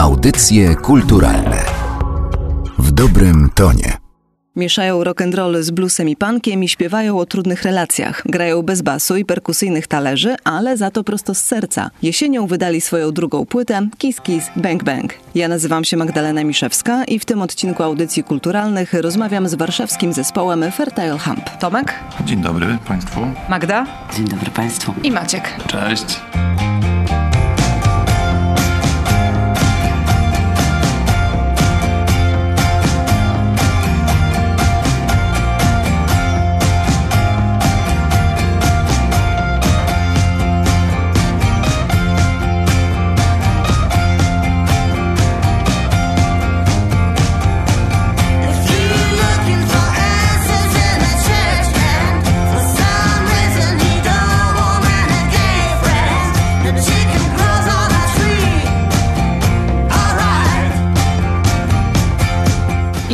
Audycje kulturalne w dobrym tonie. Mieszają rock'n'roll z bluesem i punkiem i śpiewają o trudnych relacjach. Grają bez basu i perkusyjnych talerzy, ale za to prosto z serca. Jesienią wydali swoją drugą płytę Kiss Kiss Bang Bang. Ja nazywam się Magdalena Miszewska i w tym odcinku audycji kulturalnych rozmawiam z warszawskim zespołem Fertile Hump. Tomek? Dzień dobry Państwu. Magda? Dzień dobry Państwu. I Maciek. Cześć.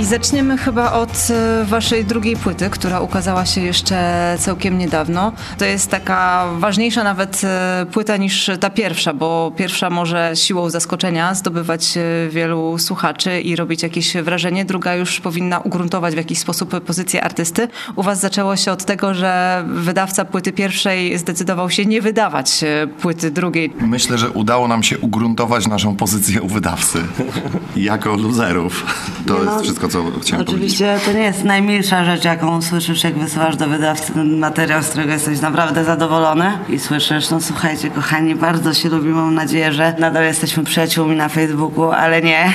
Zaczniemy chyba od e, waszej drugiej płyty, która ukazała się jeszcze całkiem niedawno. To jest taka ważniejsza nawet e, płyta niż ta pierwsza, bo pierwsza może siłą zaskoczenia zdobywać e, wielu słuchaczy i robić jakieś wrażenie. Druga już powinna ugruntować w jakiś sposób pozycję artysty. U was zaczęło się od tego, że wydawca płyty pierwszej zdecydował się nie wydawać płyty drugiej. Myślę, że udało nam się ugruntować naszą pozycję u wydawcy. jako luzerów. To jest wszystko, co co chciałem Oczywiście powiedzieć. to nie jest najmilsza rzecz, jaką słyszysz, jak wysyłasz do wydawcy materiał, z którego jesteś naprawdę zadowolony i słyszysz, no słuchajcie kochani, bardzo się lubimy, mam nadzieję, że nadal jesteśmy przyjaciółmi na Facebooku, ale nie.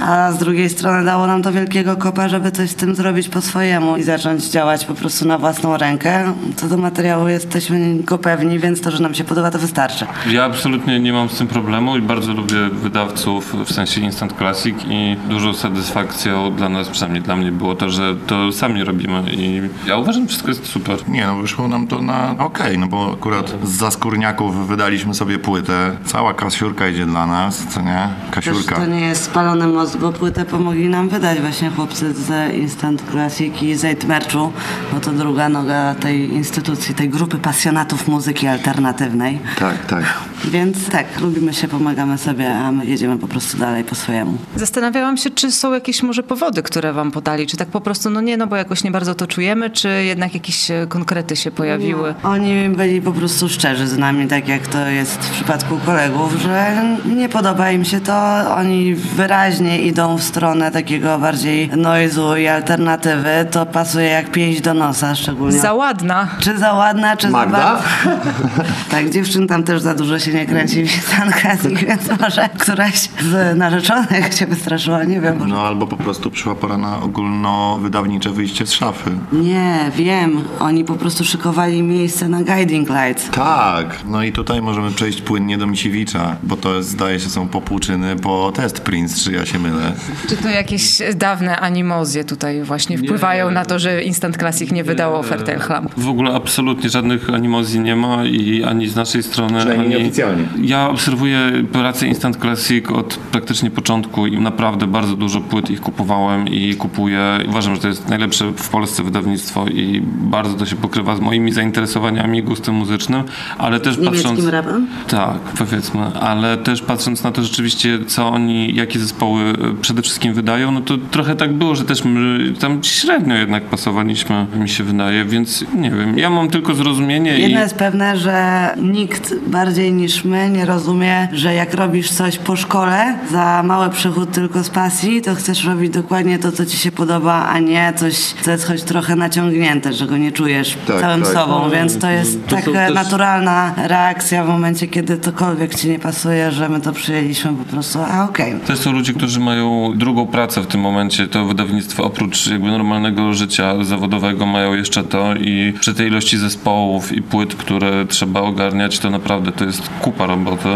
A z drugiej strony dało nam to wielkiego kopa, żeby coś z tym zrobić po swojemu i zacząć działać po prostu na własną rękę. Co do materiału jesteśmy go pewni, więc to, że nam się podoba, to wystarczy. Ja absolutnie nie mam z tym problemu i bardzo lubię wydawców w sensie Instant Classic i dużą satysfakcją dla nas, przynajmniej dla mnie było to, że to sami robimy i ja uważam, że wszystko jest super. Nie, no wyszło nam to na okej, okay, no bo akurat z Zaskórniaków wydaliśmy sobie płytę. Cała kasiurka idzie dla nas, co nie? Kasiurka. Też to nie jest spalony most, bo płytę pomogli nam wydać właśnie chłopcy z Instant Classic i z Merchu, bo to druga noga tej instytucji, tej grupy pasjonatów muzyki alternatywnej. Tak, tak. Więc tak, lubimy się, pomagamy sobie, a my jedziemy po prostu dalej po swojemu. Zastanawiałam się, czy są jakieś może powody, powody, które wam podali? Czy tak po prostu, no nie, no bo jakoś nie bardzo to czujemy, czy jednak jakieś e, konkrety się pojawiły? Nie. Oni byli po prostu szczerzy z nami, tak jak to jest w przypadku kolegów, że nie podoba im się to. Oni wyraźnie idą w stronę takiego bardziej noizu i alternatywy. To pasuje jak pięść do nosa szczególnie. Za ładna. Czy za ładna, czy Magda? za bardzo. tak, dziewczyn tam też za dużo się nie kręci w więc może któraś z narzeczonych się wystraszyła, nie wiem. No albo po prostu przyszła pora na ogólnowydawnicze wyjście z szafy. Nie, wiem. Oni po prostu szykowali miejsce na Guiding Lights. Tak. No i tutaj możemy przejść płynnie do Misiewicza, bo to jest, zdaje się są popłuczyny po Test Prince, czy ja się mylę. Czy to jakieś dawne animozje tutaj właśnie wpływają nie. na to, że Instant Classic nie wydało Fertile Hlam? W ogóle absolutnie żadnych animozji nie ma i ani z naszej strony, Przynajmniej ani... nieoficjalnie. Ja obserwuję pracę Instant Classic od praktycznie początku i naprawdę bardzo dużo płyt ich kupowałem i kupuję. Uważam, że to jest najlepsze w Polsce wydawnictwo i bardzo to się pokrywa z moimi zainteresowaniami i gustem muzycznym, ale też Niemieckim patrząc... rapem? Tak, powiedzmy, ale też patrząc na to rzeczywiście, co oni, jakie zespoły e, przede wszystkim wydają, no to trochę tak było, że też my tam średnio jednak pasowaliśmy, mi się wydaje, więc nie wiem, ja mam tylko zrozumienie Jedno i... jest pewne, że nikt bardziej niż my nie rozumie, że jak robisz coś po szkole za mały przychód tylko z pasji, to chcesz robić dokładnie dokładnie to, co ci się podoba, a nie coś, co jest choć trochę naciągnięte, że go nie czujesz tak, całym tak. sobą, no, więc to jest to taka też... naturalna reakcja w momencie, kiedy cokolwiek ci nie pasuje, że my to przyjęliśmy po prostu, a okej. Okay. To są ludzie, którzy mają drugą pracę w tym momencie, to wydawnictwo oprócz jakby normalnego życia zawodowego mają jeszcze to i przy tej ilości zespołów i płyt, które trzeba ogarniać, to naprawdę to jest kupa roboty,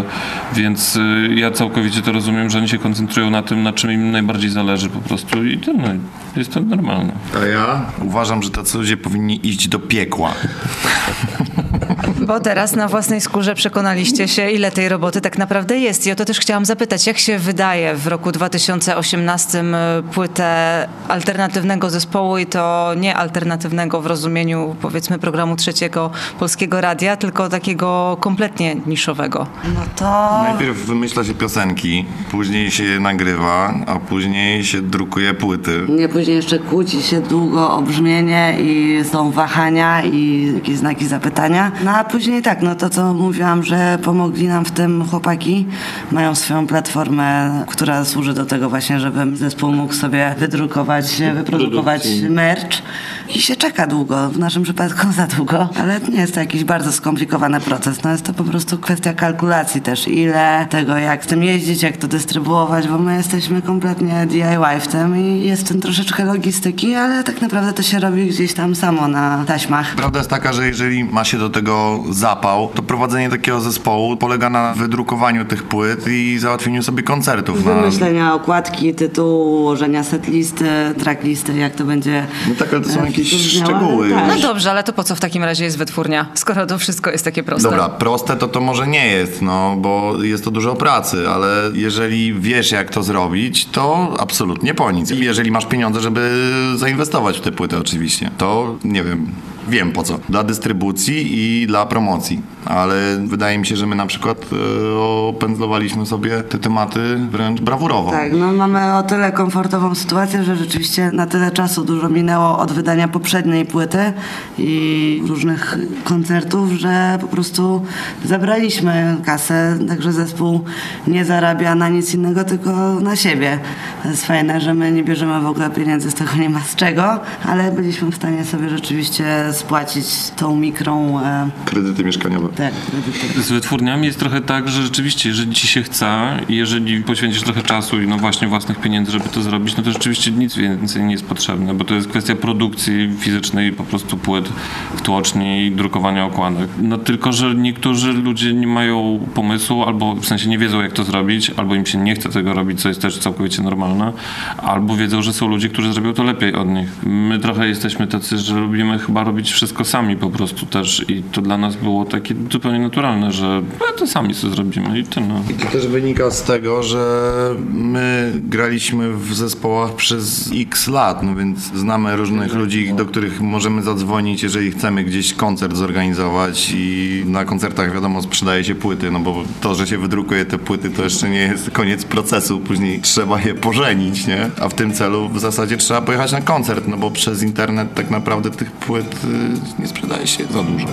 więc y, ja całkowicie to rozumiem, że oni się koncentrują na tym, na czym im najbardziej zależy po prostu prostu i tyle. Jest to normalne. A ja uważam, że tacy ludzie powinni iść do piekła. Bo teraz na własnej skórze przekonaliście się, ile tej roboty tak naprawdę jest. I o to też chciałam zapytać, jak się wydaje w roku 2018 płytę alternatywnego zespołu i to nie alternatywnego w rozumieniu powiedzmy programu trzeciego Polskiego Radia, tylko takiego kompletnie niszowego. No to... Najpierw wymyśla się piosenki, później się je nagrywa, a później się drukuje płyty. Nie, później jeszcze kłóci się długo o brzmienie i są wahania i jakieś znaki zapytania. No a później tak, no to co mówiłam, że pomogli nam w tym chłopaki. Mają swoją platformę, która służy do tego właśnie, żeby zespół mógł sobie wydrukować, wyprodukować merch. I się czeka długo, w naszym przypadku za długo, ale nie jest to jakiś bardzo skomplikowany proces. No jest to po prostu kwestia kalkulacji też, ile tego, jak z tym jeździć, jak to dystrybuować, bo my jesteśmy kompletnie DIY w tym i jest w tym troszeczkę logistyki, ale tak naprawdę to się robi gdzieś tam samo na taśmach. Prawda jest taka, że jeżeli ma się do tego zapał, to prowadzenie takiego zespołu polega na wydrukowaniu tych płyt i załatwieniu sobie koncertów. Na... Wymyślenia okładki, tytułu, ułożenia setlisty, tracklisty, jak to będzie No tak, ale to są e, jakieś brzmiało, szczegóły. ale No tak. dobrze, ale to po co w takim razie jest wytwórnia, skoro to wszystko jest takie proste? Dobra, proste to to może nie jest, no bo jest to dużo pracy, ale jeżeli wiesz jak to zrobić, to absolutnie po nic. I jeżeli masz pieniądze, żeby zainwestować w te płyty oczywiście, to nie wiem, wiem po co. Dla dystrybucji i dla promocji, ale wydaje mi się, że my na przykład e, opędzlowaliśmy sobie te tematy wręcz brawurowo. Tak, no mamy o tyle komfortową sytuację, że rzeczywiście na tyle czasu dużo minęło od wydania poprzedniej płyty i różnych koncertów, że po prostu zabraliśmy kasę, także zespół nie zarabia na nic innego, tylko na siebie. To jest fajne, że my nie bierzemy w ogóle pieniędzy, z tego nie ma z czego, ale byliśmy w stanie sobie rzeczywiście spłacić tą mikrą e, Kredyty mieszkaniowe. tak, kredyty. Z wytwórniami jest trochę tak, że rzeczywiście, jeżeli ci się chce i jeżeli poświęcisz trochę czasu i no właśnie własnych pieniędzy, żeby to zrobić, no to rzeczywiście nic więcej nie jest potrzebne, bo to jest kwestia produkcji fizycznej po prostu płyt w tłoczni i drukowania okładek. No tylko, że niektórzy ludzie nie mają pomysłu albo w sensie nie wiedzą jak to zrobić, albo im się nie chce tego robić, co jest też całkowicie normalne, albo wiedzą, że są ludzie, którzy zrobią to lepiej od nich. My trochę jesteśmy tacy, że lubimy chyba robić wszystko sami po prostu też i to dla nas było takie zupełnie naturalne, że no, to sami co zrobimy i tyle. I to też wynika z tego, że my graliśmy w zespołach przez x lat, no więc znamy różnych ludzi, do których możemy zadzwonić, jeżeli chcemy gdzieś koncert zorganizować i na koncertach wiadomo sprzedaje się płyty, no bo to, że się wydrukuje te płyty, to jeszcze nie jest koniec procesu, później trzeba je pożenić, nie? A w tym celu w zasadzie trzeba pojechać na koncert, no bo przez internet tak naprawdę tych płyt y, nie sprzedaje się za dużo.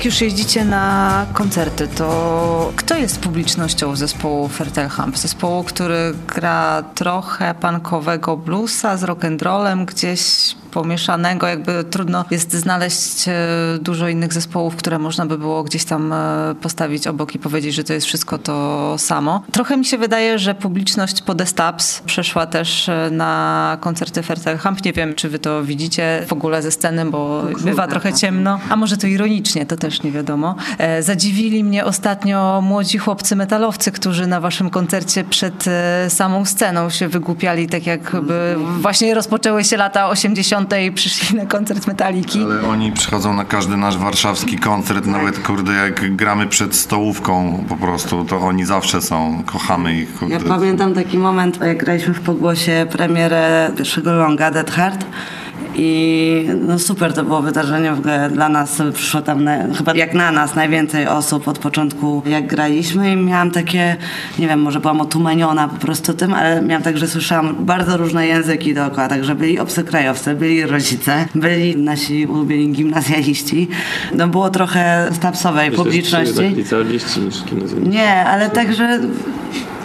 Jak już jeździcie na koncerty, to kto jest publicznością zespołu Fertelham? Zespołu, który gra trochę punkowego bluesa z rock'n'rollem, gdzieś pomieszanego, jakby trudno jest znaleźć e, dużo innych zespołów, które można by było gdzieś tam e, postawić obok i powiedzieć, że to jest wszystko to samo. Trochę mi się wydaje, że publiczność Podestaps przeszła też e, na koncerty Fertelham. Nie wiem, czy wy to widzicie w ogóle ze sceny, bo bywa trochę ciemno. A może to ironicznie, to też nie wiadomo. E, Zadziwili mnie ostatnio młodzi chłopcy metalowcy, którzy na waszym koncercie przed e, samą sceną się wygłupiali, tak jakby właśnie rozpoczęły się lata 80. i przyszli na koncert Metaliki. Ale oni przychodzą na każdy nasz warszawski koncert, nawet kurde jak gramy przed stołówką po prostu, to oni zawsze są, kochamy ich. Kurde. Ja pamiętam taki moment, jak graliśmy w Pogłosie premierę pierwszego longa Dead Heart. I no super to było wydarzenie w ogóle dla nas. Przyszło tam na, chyba jak na nas najwięcej osób od początku jak graliśmy i miałam takie, nie wiem, może byłam otumaniona po prostu tym, ale miałam tak, że słyszałam bardzo różne języki dookoła, także byli obcokrajowcy, byli rodzice, byli nasi ulubieni gimnazjaliści. No było trochę stapsowej publiczności. licealiści niż Nie, ale także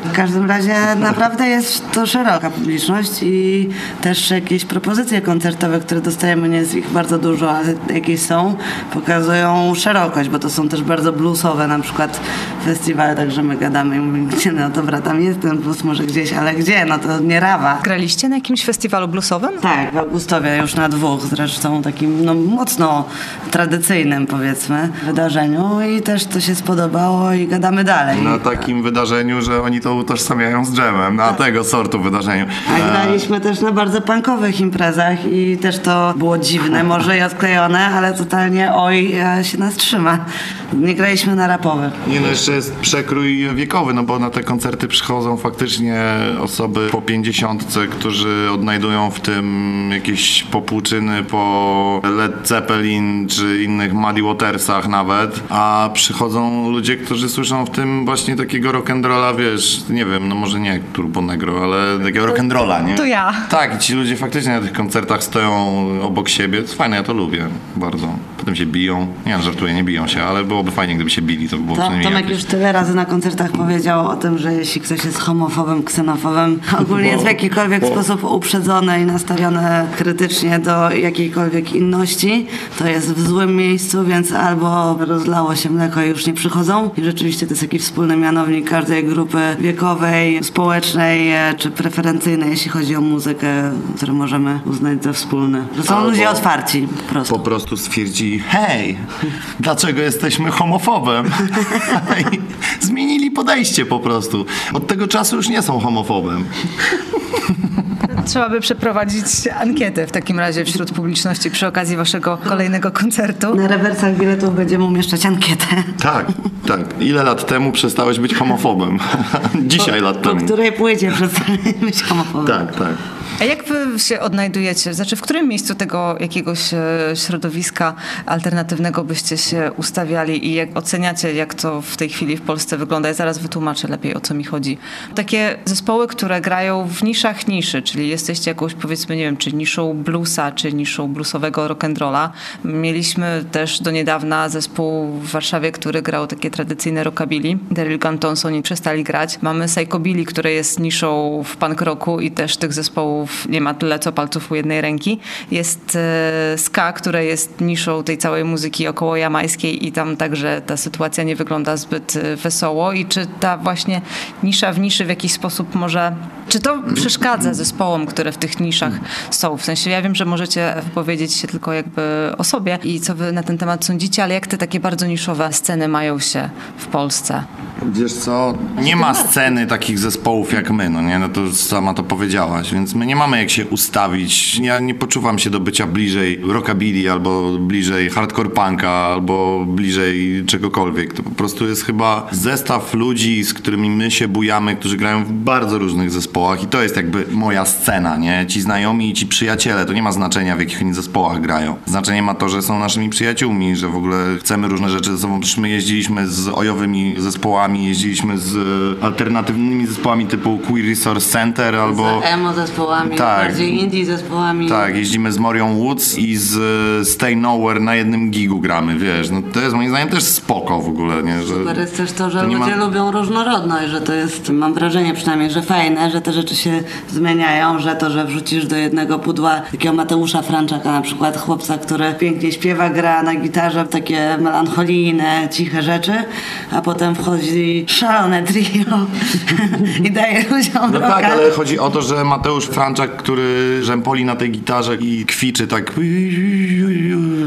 W każdym razie naprawdę jest to szeroka publiczność i też jakieś propozycje koncertowe, które dostajemy, nie jest ich bardzo dużo, ale jakieś są, pokazują szerokość, bo to są też bardzo bluesowe na przykład festiwale, także my gadamy i mówimy, gdzie, no dobra, tam jest ten blues może gdzieś, ale gdzie, no to nie Rawa. Graliście na jakimś festiwalu bluesowym? Tak, w Augustowie już na dwóch zresztą, takim no, mocno tradycyjnym powiedzmy wydarzeniu i też to się spodobało i gadamy dalej. Na takim wydarzeniu, że oni to utożsamiają z dżemem, na tego sortu wydarzeniu. A E, graliśmy też na bardzo punkowych imprezach i też to było dziwne, może i odklejone, ale totalnie oj, ja się nas trzyma. Nie graliśmy na rapowych. Nie no, jeszcze jest przekrój wiekowy, no bo na te koncerty przychodzą faktycznie osoby po pięćdziesiątce, którzy odnajdują w tym jakieś popłuczyny po Led Zeppelin czy innych Muddy Watersach nawet, a przychodzą ludzie, którzy słyszą w tym właśnie takiego rock'n'rolla, wiesz, nie wiem, no może nie Turbo Negro, ale takiego rock'n'rolla, nie? to ja. Tak, i ci ludzie faktycznie na tych koncertach stoją obok siebie, to jest fajne, ja to lubię bardzo. Potem się biją, nie no, żartuję, nie biją się, ale byłoby fajnie, gdyby się bili, to by było To, Tomek jakieś. już tyle razy na koncertach powiedział o tym, że jeśli ktoś jest homofobem, ksenofobem, ogólnie jest w jakikolwiek sposób uprzedzony i nastawiony krytycznie do jakiejkolwiek inności, to jest w złym miejscu, więc albo rozlało się mleko i już nie przychodzą. I rzeczywiście to jest jakiś wspólny mianownik każdej grupy wiekowej, społecznej e, czy preferencyjnej, jeśli chodzi o muzykę, który możemy uznać za wspólny. Że są Albo- ludzie otwarci po prostu. po prostu stwierdzi, hej, dlaczego jesteśmy homofobem? Zmienili podejście po prostu. Od tego czasu już nie są homofobem. Trzeba by przeprowadzić ankietę w takim razie wśród publiczności przy okazji waszego kolejnego koncertu. Na rewersach biletów będziemy umieszczać ankietę. Tak, tak. Ile lat temu przestałeś być homofobem? Dzisiaj lat Po temu. której płycie przestanie być homofobem. Tak, tak. A jak wy się odnajdujecie? Znaczy, w którym miejscu tego jakiegoś e, środowiska alternatywnego byście się ustawiali i jak oceniacie, jak to w tej chwili w Polsce wygląda? Ja zaraz wytłumaczę lepiej, o co mi chodzi. Takie zespoły, które grają w niszach niszy, czyli jesteście jakąś, powiedzmy, nie wiem, czy niszą bluesa, czy niszą bluesowego rock'n'rolla. Mieliśmy też do niedawna zespół w Warszawie, który grał takie tradycyjne rockabilly. Daryl Gunn Thompson przestali grać. Mamy Psychobilly, które jest niszą w punk rocku i też tych zespołów nie ma tyle co palców u jednej ręki. Jest e, ska, które jest niszą tej całej muzyki około jamańskiej i tam także ta sytuacja nie wygląda zbyt e, wesoło. I czy ta właśnie nisza w niszy w jakiś sposób może... Czy to przeszkadza zespołom, które w tych niszach są? W sensie ja wiem, że możecie wypowiedzieć się tylko jakby o sobie i co wy na ten temat sądzicie, ale jak te takie bardzo niszowe sceny mają się w Polsce? Wiesz co, nie ma sceny takich zespołów jak my, no nie, no to sama to powiedziałaś, więc my nie mamy jak się ustawić. Ja nie poczuwam się do bycia bliżej rockabilly, albo bliżej hardcore punka, albo bliżej czegokolwiek. To po prostu jest chyba zestaw ludzi, z którymi my się bujamy, którzy grają w bardzo różnych zespołach i to jest jakby moja scena, nie? Ci znajomi i ci przyjaciele, to nie ma znaczenia w jakich oni zespołach grają. Znaczenie ma to, że są naszymi przyjaciółmi, że w ogóle chcemy różne rzeczy ze sobą. Przecież my jeździliśmy z ojowymi zespołami, jeździliśmy z e, alternatywnymi zespołami typu Queer Resource Center albo... Z emo zespołami, Tak. bardziej indie zespołami. Tak, jeździmy z Morią Woods i z Stay Nowhere na jednym gigu gramy, wiesz. No to jest moim zdaniem też spoko w ogóle, nie? Że Super jest też to, że to ludzie ma- lubią różnorodność, że to jest, mam wrażenie przynajmniej, że fajne, że te rzeczy się zmieniają, że to, że wrzucisz do jednego pudła takiego Mateusza Franczaka na przykład, chłopca, który pięknie śpiewa, gra na gitarze takie melancholijne, ciche rzeczy, a potem wchodzi szalone trio i daje ludziom No rocka. tak, ale chodzi o to, że Mateusz Franczak, który rzępoli na tej gitarze i kwiczy tak.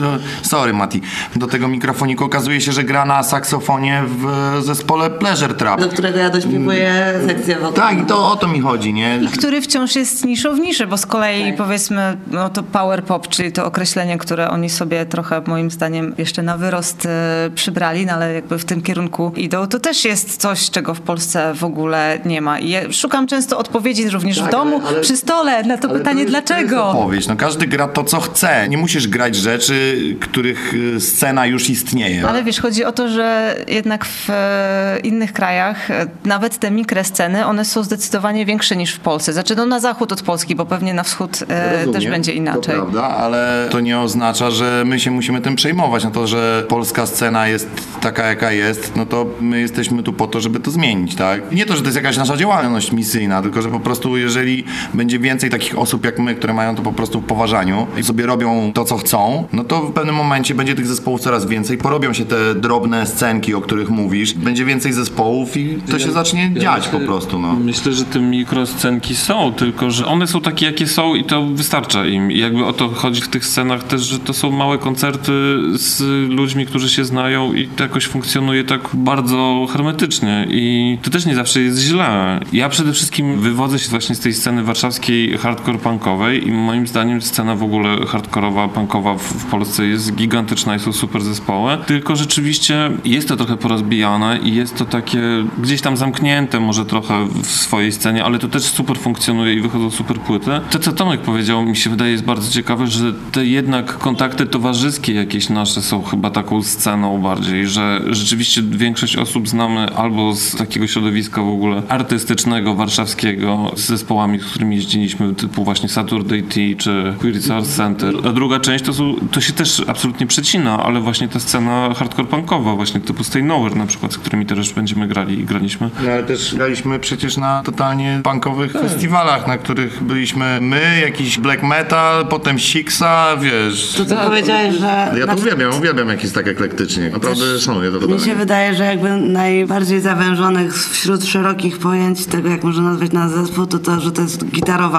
No, Sorry, Mati. Do tego mikrofoniku okazuje się, że gra na saksofonie w zespole Pleasure Trap. do którego ja dośpiewuję sekcję wokalną. Tak, i to o to mi chodzi, nie? I który wciąż jest niszą w niszy, bo z kolei powiedzmy, no to power pop, czyli to określenie, które oni sobie trochę moim zdaniem jeszcze na wyrost e, przybrali, no ale jakby w tym kierunku idą, to też jest coś, czego w Polsce w ogóle nie ma. I ja szukam często odpowiedzi również w Tak, domu, ale- ale- przy stole, dole na to pytanie dlaczego. Odpowiedź. No każdy gra to, co chce. Nie musisz grać rzeczy, których y, scena już istnieje. Ale wiesz, chodzi o to, że jednak w e, innych krajach e, nawet te mikrosceny, one są zdecydowanie większe niż w Polsce. Znaczy no na zachód od Polski, bo pewnie na wschód e, też będzie inaczej. To prawda, ale to nie oznacza, że my się musimy tym przejmować. No to, że polska scena jest taka, jaka jest, no to my jesteśmy tu po to, żeby to zmienić, tak? Nie to, że to jest jakaś nasza działalność misyjna, tylko że po prostu jeżeli będzie więcej takich osób jak my, które mają to po prostu w poważaniu i sobie robią to, co chcą, no to w pewnym momencie będzie tych zespołów coraz więcej, porobią się te drobne scenki, o których mówisz, będzie więcej zespołów i to się zacznie dziać po prostu, no. Myślę, że te mikroscenki są, tylko że one są takie, jakie są i to wystarcza im. I jakby o to chodzi w tych scenach też, że to są małe koncerty z ludźmi, którzy się znają i to jakoś funkcjonuje tak bardzo hermetycznie i to też nie zawsze jest źle. Ja przede wszystkim wywodzę się właśnie z tej sceny warszawskiej hardcore punkowej i moim zdaniem scena w ogóle hardkorowa, punkowa w, w Polsce jest gigantyczna i są super zespoły, tylko rzeczywiście jest to trochę porozbijane i jest to takie gdzieś tam zamknięte może trochę w swojej scenie, ale to też super funkcjonuje i wychodzą super płyty. To, co Tomek powiedział, mi się wydaje jest bardzo ciekawe, że te jednak kontakty towarzyskie jakieś nasze są chyba taką sceną bardziej, że rzeczywiście większość osób znamy albo z takiego środowiska w ogóle artystycznego, warszawskiego, z zespołami, z którymi jeździliśmy, typu właśnie Saturday Tea czy Queer Resource Center. A druga część to, są, to się też absolutnie przecina, ale właśnie ta scena hardcore punkowa, właśnie typu Stay Nowhere na przykład, z którymi też będziemy grali i graliśmy. No ale też graliśmy przecież na totalnie punkowych festiwalach, na których byliśmy my, jakiś black metal, potem Sixa, wiesz. To co powiedziałeś, że... Ja to znaczy, uwielbiam, uwielbiam jak jest tak eklektycznie. Naprawdę szanuję to Mi się wydaje, że jakby najbardziej zawężonych wśród szerokich pojęć tego, jak można nazwać nasz zespół, to to, że to jest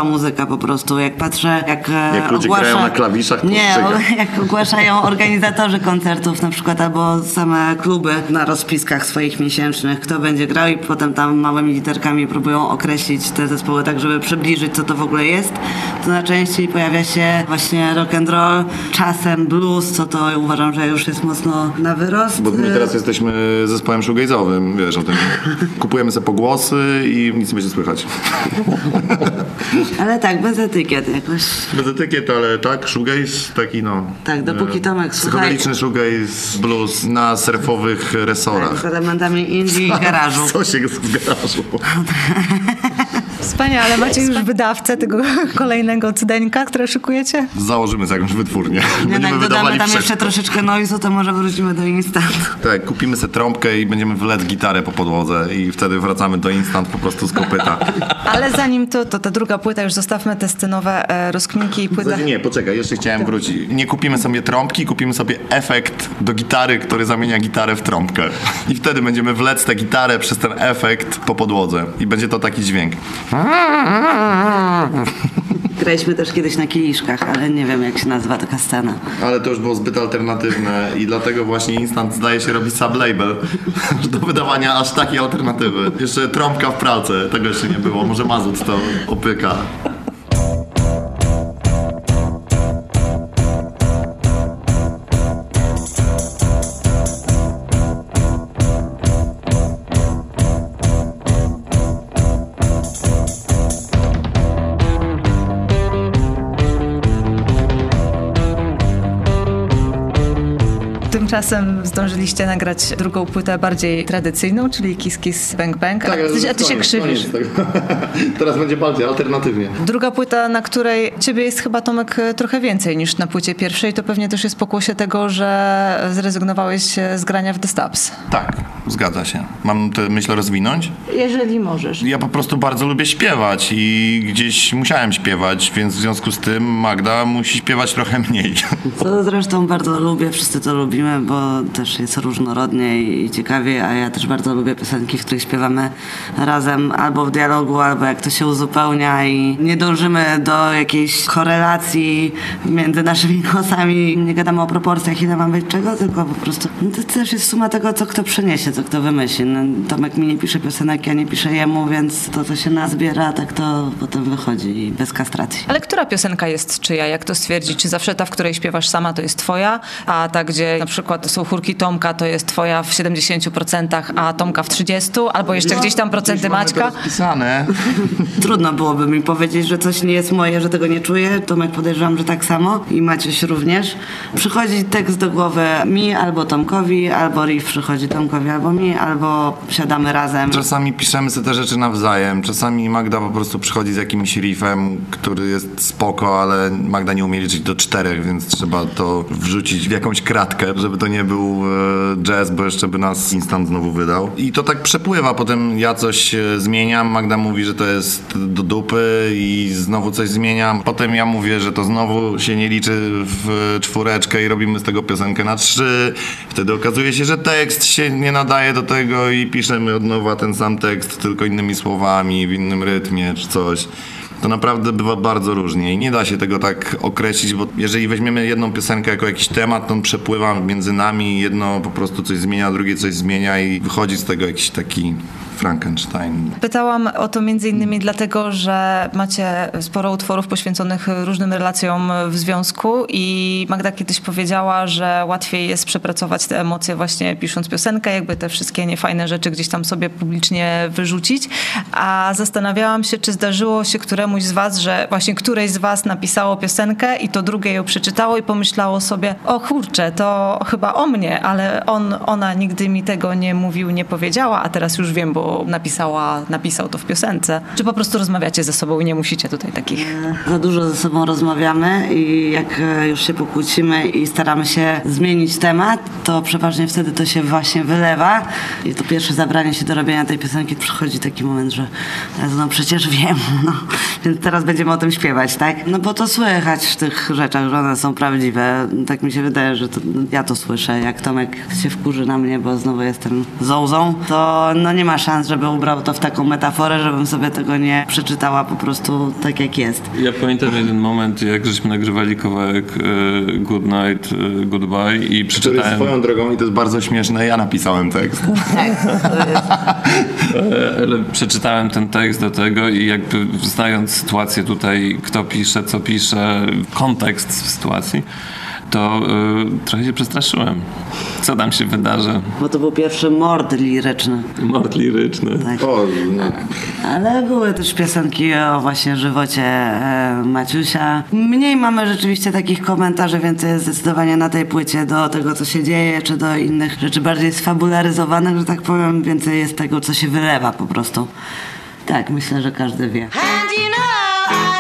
muzyka po prostu. Jak patrzę, jak, e, Jak ludzie ogłasza... grają na klawiszach, to Nie, o- jak ogłaszają organizatorzy koncertów na przykład, albo same kluby na rozpiskach swoich miesięcznych, kto będzie grał i potem tam małymi literkami próbują określić te zespoły tak, żeby przybliżyć, co to w ogóle jest, to najczęściej pojawia się właśnie rock and roll, czasem blues, co to uważam, że już jest mocno na wyrost. Bo my teraz jesteśmy zespołem shoegaze'owym, wiesz o tym. Kupujemy sobie pogłosy i nic nie będzie słychać. Ale tak, bez etykiet jakoś. Bez etykietu, ale tak, shoegaze taki no... Tak, dopóki e, Tomek, słuchaj- Psychodeliczny shoegaze blues na surfowych resorach. Z elementami indie i garażu. Co się w garażu? Wspaniale, macie już wydawcę tego kolejnego cydeńka, które szykujecie? Założymy sobie jakąś wytwórnię. Będziemy jak dodamy tam jeszcze troszeczkę noizu, to może wrócimy do instantu. Tak, kupimy sobie trąbkę i będziemy wlec gitarę po podłodze i wtedy wracamy do instant po prostu z kopyta. Ale zanim to, to ta druga płyta, już zostawmy te scenowe e, rozkminki i płytę. Nie, poczekaj, jeszcze chciałem wrócić. Nie kupimy sobie trąbki, kupimy sobie efekt do gitary, który zamienia gitarę w trąbkę. I wtedy będziemy wlec tę gitarę przez ten efekt po podłodze. I będzie to taki dźwięk. Graliśmy też kiedyś na kieliszkach, ale nie wiem jak się nazywa taka scena. Ale to już było zbyt alternatywne i dlatego właśnie Instant zdaje się robić sublabel do wydawania aż takiej alternatywy. Jeszcze trąbka w pralce, tego jeszcze nie było. Może Mazut to opyka. Tymczasem zdążyliście nagrać drugą płytę bardziej tradycyjną, czyli Kiss Kiss Bang Bang. Tak, a, ty, a ty się krzywisz. Teraz będzie bardziej alternatywnie. Druga płyta, na której ciebie jest chyba Tomek trochę więcej niż na płycie pierwszej, to pewnie też jest pokłosie tego, że zrezygnowałeś z grania w The Stabs. Tak, zgadza się. Mam tę myśl rozwinąć? Jeżeli możesz. Ja po prostu bardzo lubię śpiewać i gdzieś musiałem śpiewać, więc w związku z tym Magda musi śpiewać trochę mniej. Co zresztą bardzo lubię, wszyscy to lubimy, bo też jest różnorodnie i ciekawie, a ja też bardzo lubię piosenki, w których śpiewamy razem albo w dialogu, albo jak to się uzupełnia i nie dążymy do jakiejś korelacji między naszymi głosami. Nie gadamy o proporcjach, ile ma być czego, tylko po prostu no to też jest suma tego, co kto przyniesie, to kto wymyśli. No, Tomek mi nie pisze piosenek, ja nie piszę jemu, więc to, co się nazbiera, tak to potem wychodzi i bez kastracji. Ale która piosenka jest czyja? Jak to stwierdzić? Czy zawsze ta, w której śpiewasz sama, to jest twoja, a ta, gdzie na przykład są chórki Tomka, to jest twoja w 70%, a Tomka w 30%, albo jeszcze gdzieś tam procenty Maćka? Pisane. Trudno byłoby mi powiedzieć, że coś nie jest moje, że tego nie czuję. Tomek podejrzewam, że tak samo i Maciuś również. Przychodzi tekst do głowy mi albo Tomkowi, albo riff przychodzi Tomkowi albo mi, albo siadamy razem. Czasami piszemy sobie te rzeczy nawzajem. Czasami Magda po prostu przychodzi z jakimś riffem, który jest spoko, ale Magda nie umie liczyć do czterech, więc trzeba to wrzucić w jakąś kratkę, żeby to nie był e, jazz, bo jeszcze by nas instant znowu wydał. I to tak przepływa. Potem ja coś e, zmieniam, Magda mówi, że to jest do dupy i znowu coś zmieniam. Potem ja mówię, że to znowu się nie liczy w czwóreczkę i robimy z tego piosenkę na trzy. Wtedy okazuje się, że tekst się nie nadaje do tego i piszemy od nowa ten sam tekst, tylko innymi słowami, w innym rytmie czy coś. To naprawdę bywa bardzo różnie i nie da się tego tak określić, bo jeżeli weźmiemy jedną piosenkę jako jakiś temat, to on przepływa między nami, jedno po prostu coś zmienia, drugie coś zmienia i wychodzi z tego jakiś taki Frankenstein. Pytałam o to między innymi dlatego, że macie sporo utworów poświęconych różnym relacjom w związku i Magda kiedyś powiedziała, że łatwiej jest przepracować te emocje właśnie pisząc piosenkę, jakby te wszystkie niefajne rzeczy gdzieś tam sobie publicznie wyrzucić. A zastanawiałam się, czy zdarzyło się któremuś z was, że właśnie któreś z was napisało piosenkę i to drugie ją przeczytało i pomyślało sobie, o kurczę, to chyba o mnie, ale on, ona nigdy mi tego nie mówił, nie powiedziała, a teraz już wiem, bo napisała, napisał to w piosence. Czy po prostu rozmawiacie ze sobą i nie musicie tutaj takich... Za dużo ze sobą rozmawiamy i jak e, już się pokłócimy i staramy się zmienić temat, to przeważnie wtedy to się właśnie wylewa i to pierwsze zabranie się do robienia tej piosenki przychodzi taki moment, że no przecież wiem, no. Więc teraz będziemy o tym śpiewać, tak? No bo to słychać w tych rzeczach, że one są prawdziwe. Tak mi się wydaje, że to, ja to słyszę. Jak Tomek się wkurzy na mnie, bo znowu jestem zołzą, to no nie ma szans, żeby ubrał to w taką metaforę, żebym sobie tego nie przeczytała po prostu tak jak jest. Ja pamiętam jeden moment, jak żeśmy nagrywali kawałek e, Good Night, e, Goodbye i Który przeczytałem... swoją drogą, i to jest bardzo śmieszne, ja napisałem tekst. E, Ale przeczytałem ten tekst do tego i jakby znając sytuację tutaj, kto pisze, co pisze, kontekst sytuacji, to y, trochę się przestraszyłem. Co tam się wydarzy? Bo to był pierwszy mord liryczny. Mord liryczny. Tak. O, no. Ale były też piosenki o właśnie żywocie e, Maciusia. Mniej mamy rzeczywiście takich komentarzy, więcej jest zdecydowanie na tej płycie do tego, co się dzieje, czy do innych rzeczy bardziej sfabularyzowanych, że tak powiem. Więcej jest tego, co się wylewa po prostu. Tak, myślę, że każdy wie. And you know I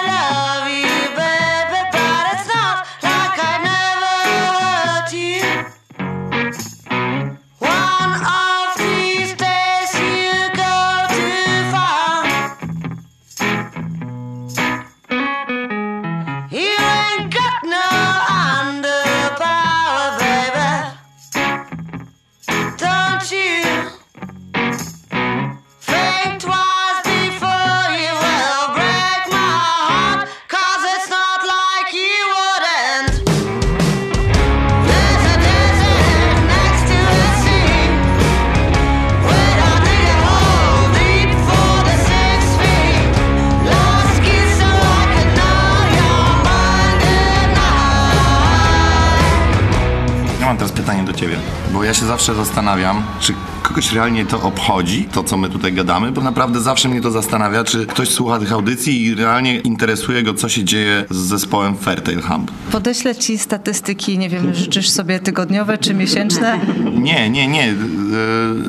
bo ja się zawsze zastanawiam, czy kogoś realnie to obchodzi, to co my tutaj gadamy, bo naprawdę zawsze mnie to zastanawia, czy ktoś słucha tych audycji i realnie interesuje go, co się dzieje z zespołem Fairtail Hump. Podeślę ci statystyki, nie wiem, życzysz sobie tygodniowe czy miesięczne? Nie, nie, nie. E,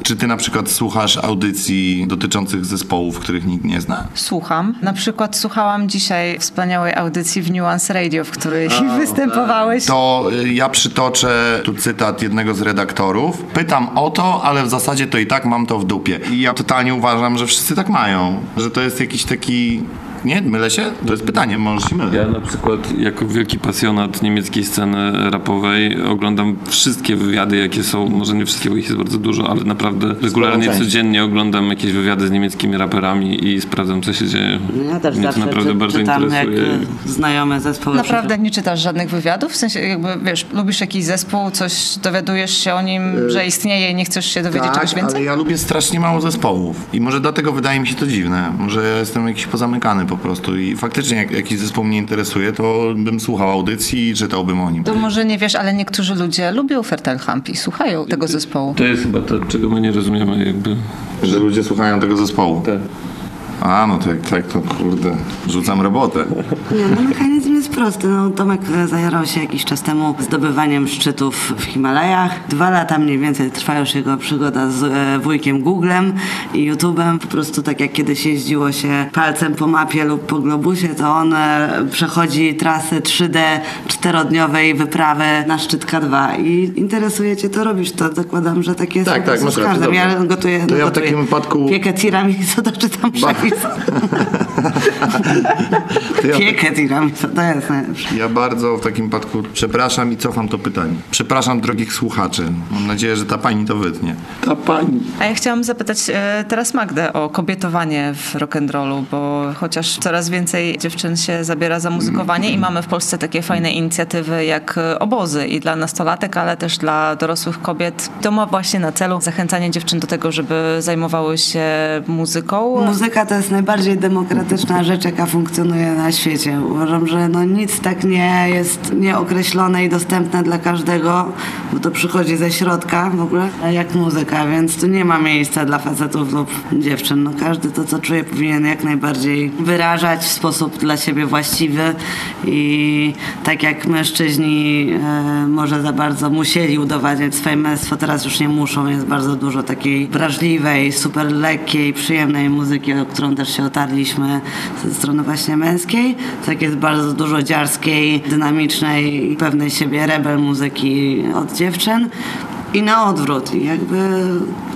czy ty na przykład słuchasz audycji dotyczących zespołów, których nikt nie zna? Słucham. Na przykład słuchałam dzisiaj wspaniałej audycji w Nuance Radio, w której występowałeś. To e, ja przytoczę tu cytat jednego z redaktorów. Pytam o to, ale w zasadzie to i tak mam to w dupie. I ja totalnie uważam, że wszyscy tak mają. Że to jest jakiś taki Nie? Mylę się? To jest pytanie, może się mylę. Ja na przykład jako wielki pasjonat niemieckiej sceny rapowej oglądam wszystkie wywiady, jakie są. Może nie wszystkie, bo ich jest bardzo dużo, ale naprawdę regularnie, codziennie oglądam jakieś wywiady z niemieckimi raperami i sprawdzam, co się dzieje. Ja też Mnie to zawsze naprawdę czy, bardzo czytam, jak interesuje. e, znajome zespoły. Naprawdę nie czytasz żadnych wywiadów? W sensie, jakby, wiesz, lubisz jakiś zespół, coś dowiadujesz się o nim, że istnieje i nie chcesz się dowiedzieć czegoś Tak, ale więcej? ja lubię strasznie mało zespołów. I może dlatego wydaje mi się to dziwne. Może ja jestem jakiś pozamykany po prostu. I faktycznie jak jakiś zespół mnie interesuje, to bym słuchał audycji i czytałbym o nim. To może nie wiesz, ale niektórzy ludzie lubią Fertelhamp i słuchają tego zespołu. To jest chyba to, czego my nie rozumiemy jakby. Że ludzie słuchają tego zespołu. Tak. A, no tak, tak, to kurde, rzucam robotę. Nie, no mechanizm jest prosty. No, Tomek e, zajarał się jakiś czas temu zdobywaniem szczytów w Himalajach. Dwa lata mniej więcej trwa już jego przygoda z e, wujkiem Googlem i YouTube'em. Po prostu tak jak kiedyś jeździło się palcem po mapie lub po globusie, to on e, przechodzi trasy 3D czterodniowej wyprawy na szczyt K2 i interesuje cię to robisz. To zakładam, że tak jest Tak, tak, prostu masz z rację, każdym. Ja gotuję, To ja w gotuję takim wypadku- piekę tiramisu, to czytam przepis. Piekę tiramisu, to jest najlepsze. ja bardzo w takim wypadku przepraszam i cofam to pytanie. Przepraszam drogich słuchaczy. Mam nadzieję, że ta pani to wytnie. Ta pani. A ja chciałam zapytać e, teraz Magdę o kobietowanie w rock'n'rollu, bo chociaż coraz więcej dziewczyn się zabiera za muzykowanie i mamy w Polsce takie fajne inicjatywy jak obozy i dla nastolatek, ale też dla dorosłych kobiet. To ma właśnie na celu zachęcanie dziewczyn do tego, żeby zajmowały się muzyką. Muzyka to jest najbardziej demokratyczna rzecz, jaka funkcjonuje na świecie. Uważam, że no nic tak nie jest nieokreślone i dostępne dla każdego, bo to przychodzi ze środka w ogóle, jak muzyka, więc tu nie ma miejsca dla facetów lub dziewczyn. No każdy to, co czuje, powinien jak najbardziej wyrażać w sposób dla siebie właściwy i tak jak mężczyźni e, może za bardzo musieli udowadniać swoje męstwo, teraz już nie muszą. Jest bardzo dużo takiej wrażliwej, super lekkiej, przyjemnej muzyki, o którą też się otarliśmy ze strony właśnie męskiej. Tak jest bardzo dużo dziarskiej, dynamicznej pewnej siebie rebel muzyki od dziewczyn. I na odwrót. Jakby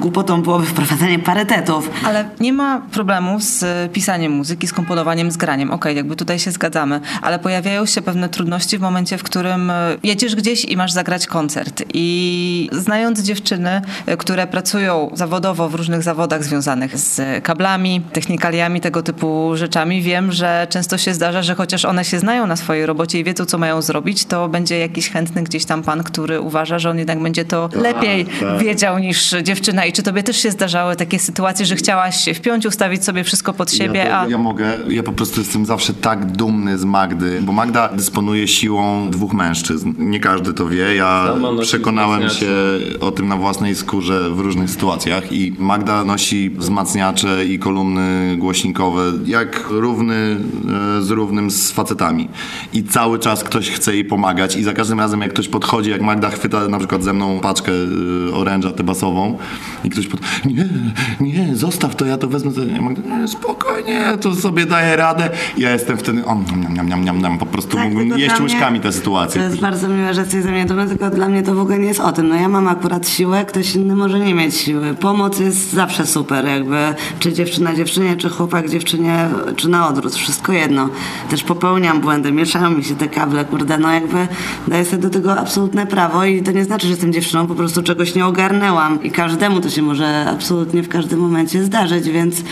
głupotą byłoby wprowadzenie parytetów. Ale nie ma problemu z pisaniem muzyki, z komponowaniem, z graniem. Okej, jakby tutaj się zgadzamy, ale pojawiają się pewne trudności w momencie, w którym e, jedziesz gdzieś i masz zagrać koncert. I znając dziewczyny, e, które pracują zawodowo w różnych zawodach związanych z kablami, technikaliami, tego typu rzeczami, wiem, że często się zdarza, że chociaż one się znają na swojej robocie i wiedzą, co mają zrobić, to będzie jakiś chętny gdzieś tam pan, który uważa, że on jednak będzie to lepiej wiedział niż dziewczyna. I czy tobie też się zdarzały takie sytuacje, że chciałaś się wpiąć, ustawić sobie wszystko pod siebie, ja, a... ja mogę, ja po prostu jestem zawsze tak dumny z Magdy, bo Magda dysponuje siłą dwóch mężczyzn. Nie każdy to wie. Ja przekonałem się o tym na własnej skórze w różnych sytuacjach i Magda nosi wzmacniacze i kolumny głośnikowe jak równy e, z równym z facetami. I cały czas ktoś chce jej pomagać i za każdym razem jak ktoś podchodzi, jak Magda chwyta na przykład ze mną paczkę oręża tę basową i ktoś pod... Nie, nie, zostaw to, ja to wezmę. Ja Magda, nie, spokojnie, to sobie daję radę. Ja jestem wtedy, o, niam, niam, niam, niam, niam, po prostu Tak, mógłbym jeść mnie łyżkami tę sytuację. To jest bardzo miłe, że jesteś ze mnie dumny, tylko dla mnie to w ogóle nie jest o tym. No ja mam akurat siłę, ktoś inny może nie mieć siły. Pomoc jest zawsze super, jakby czy dziewczyna dziewczynie, czy chłopak dziewczynie, czy na odwrót, wszystko jedno. Też popełniam błędy, mieszają mi się te kable, kurde, no jakby daję sobie do tego absolutne prawo i to nie znaczy, że jestem dziewczyną, po prostu czegoś nie ogarnęłam i każdemu to się może absolutnie w każdym momencie zdarzyć, więc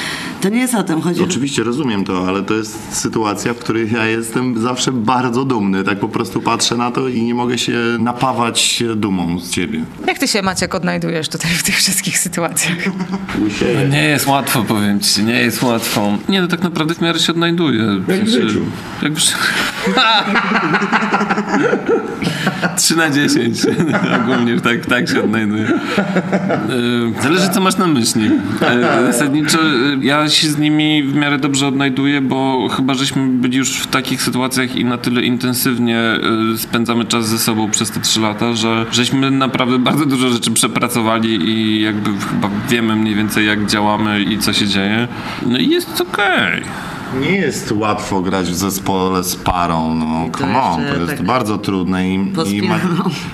to nie jest o tym. Chodzi Oczywiście rozumiem to, ale to jest sytuacja, w której ja jestem zawsze bardzo dumny. Tak po prostu patrzę na to i nie mogę się napawać dumą z ciebie. Jak ty się, Maciek, odnajdujesz tutaj w tych wszystkich sytuacjach? No nie jest łatwo, powiem ci, nie jest łatwo. Nie, no tak naprawdę w miarę się odnajduję. Jak w życiu. Jak w życiu. 3 na 10. Ogólnie tak, tak się odnajduję. E, Zależy, co masz na myśli. E, Zasadniczo e, ja się z nimi w miarę dobrze odnajduję, bo chyba żeśmy byli już w takich sytuacjach i na tyle intensywnie e, spędzamy czas ze sobą przez te 3 lata, że żeśmy naprawdę bardzo dużo rzeczy przepracowali i jakby chyba wiemy mniej więcej jak działamy i co się dzieje. No i jest okej. Nie jest łatwo grać w zespole z parą, no to come on, to jest tak bardzo trudne i, i, ma,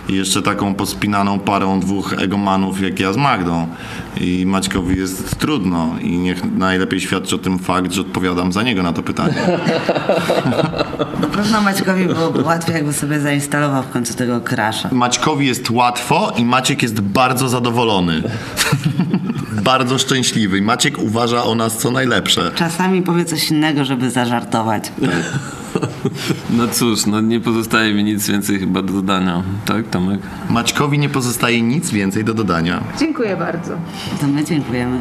i jeszcze taką pospinaną parą dwóch egomanów jak ja z Magdą. I Maćkowi jest trudno i niech najlepiej świadczy o tym fakt, że odpowiadam za niego na to pytanie. Na pewno Maćkowi byłoby łatwiej, jakby sobie zainstalował w końcu tego crasha. Maćkowi jest łatwo i Maciek jest bardzo zadowolony. bardzo szczęśliwy. Maciek uważa o nas co najlepsze. Czasami powie coś innego, żeby zażartować. No cóż, no nie pozostaje mi nic więcej chyba do dodania. Tak, Tomek? Maćkowi nie pozostaje nic więcej do dodania. Dziękuję bardzo. To my dziękujemy.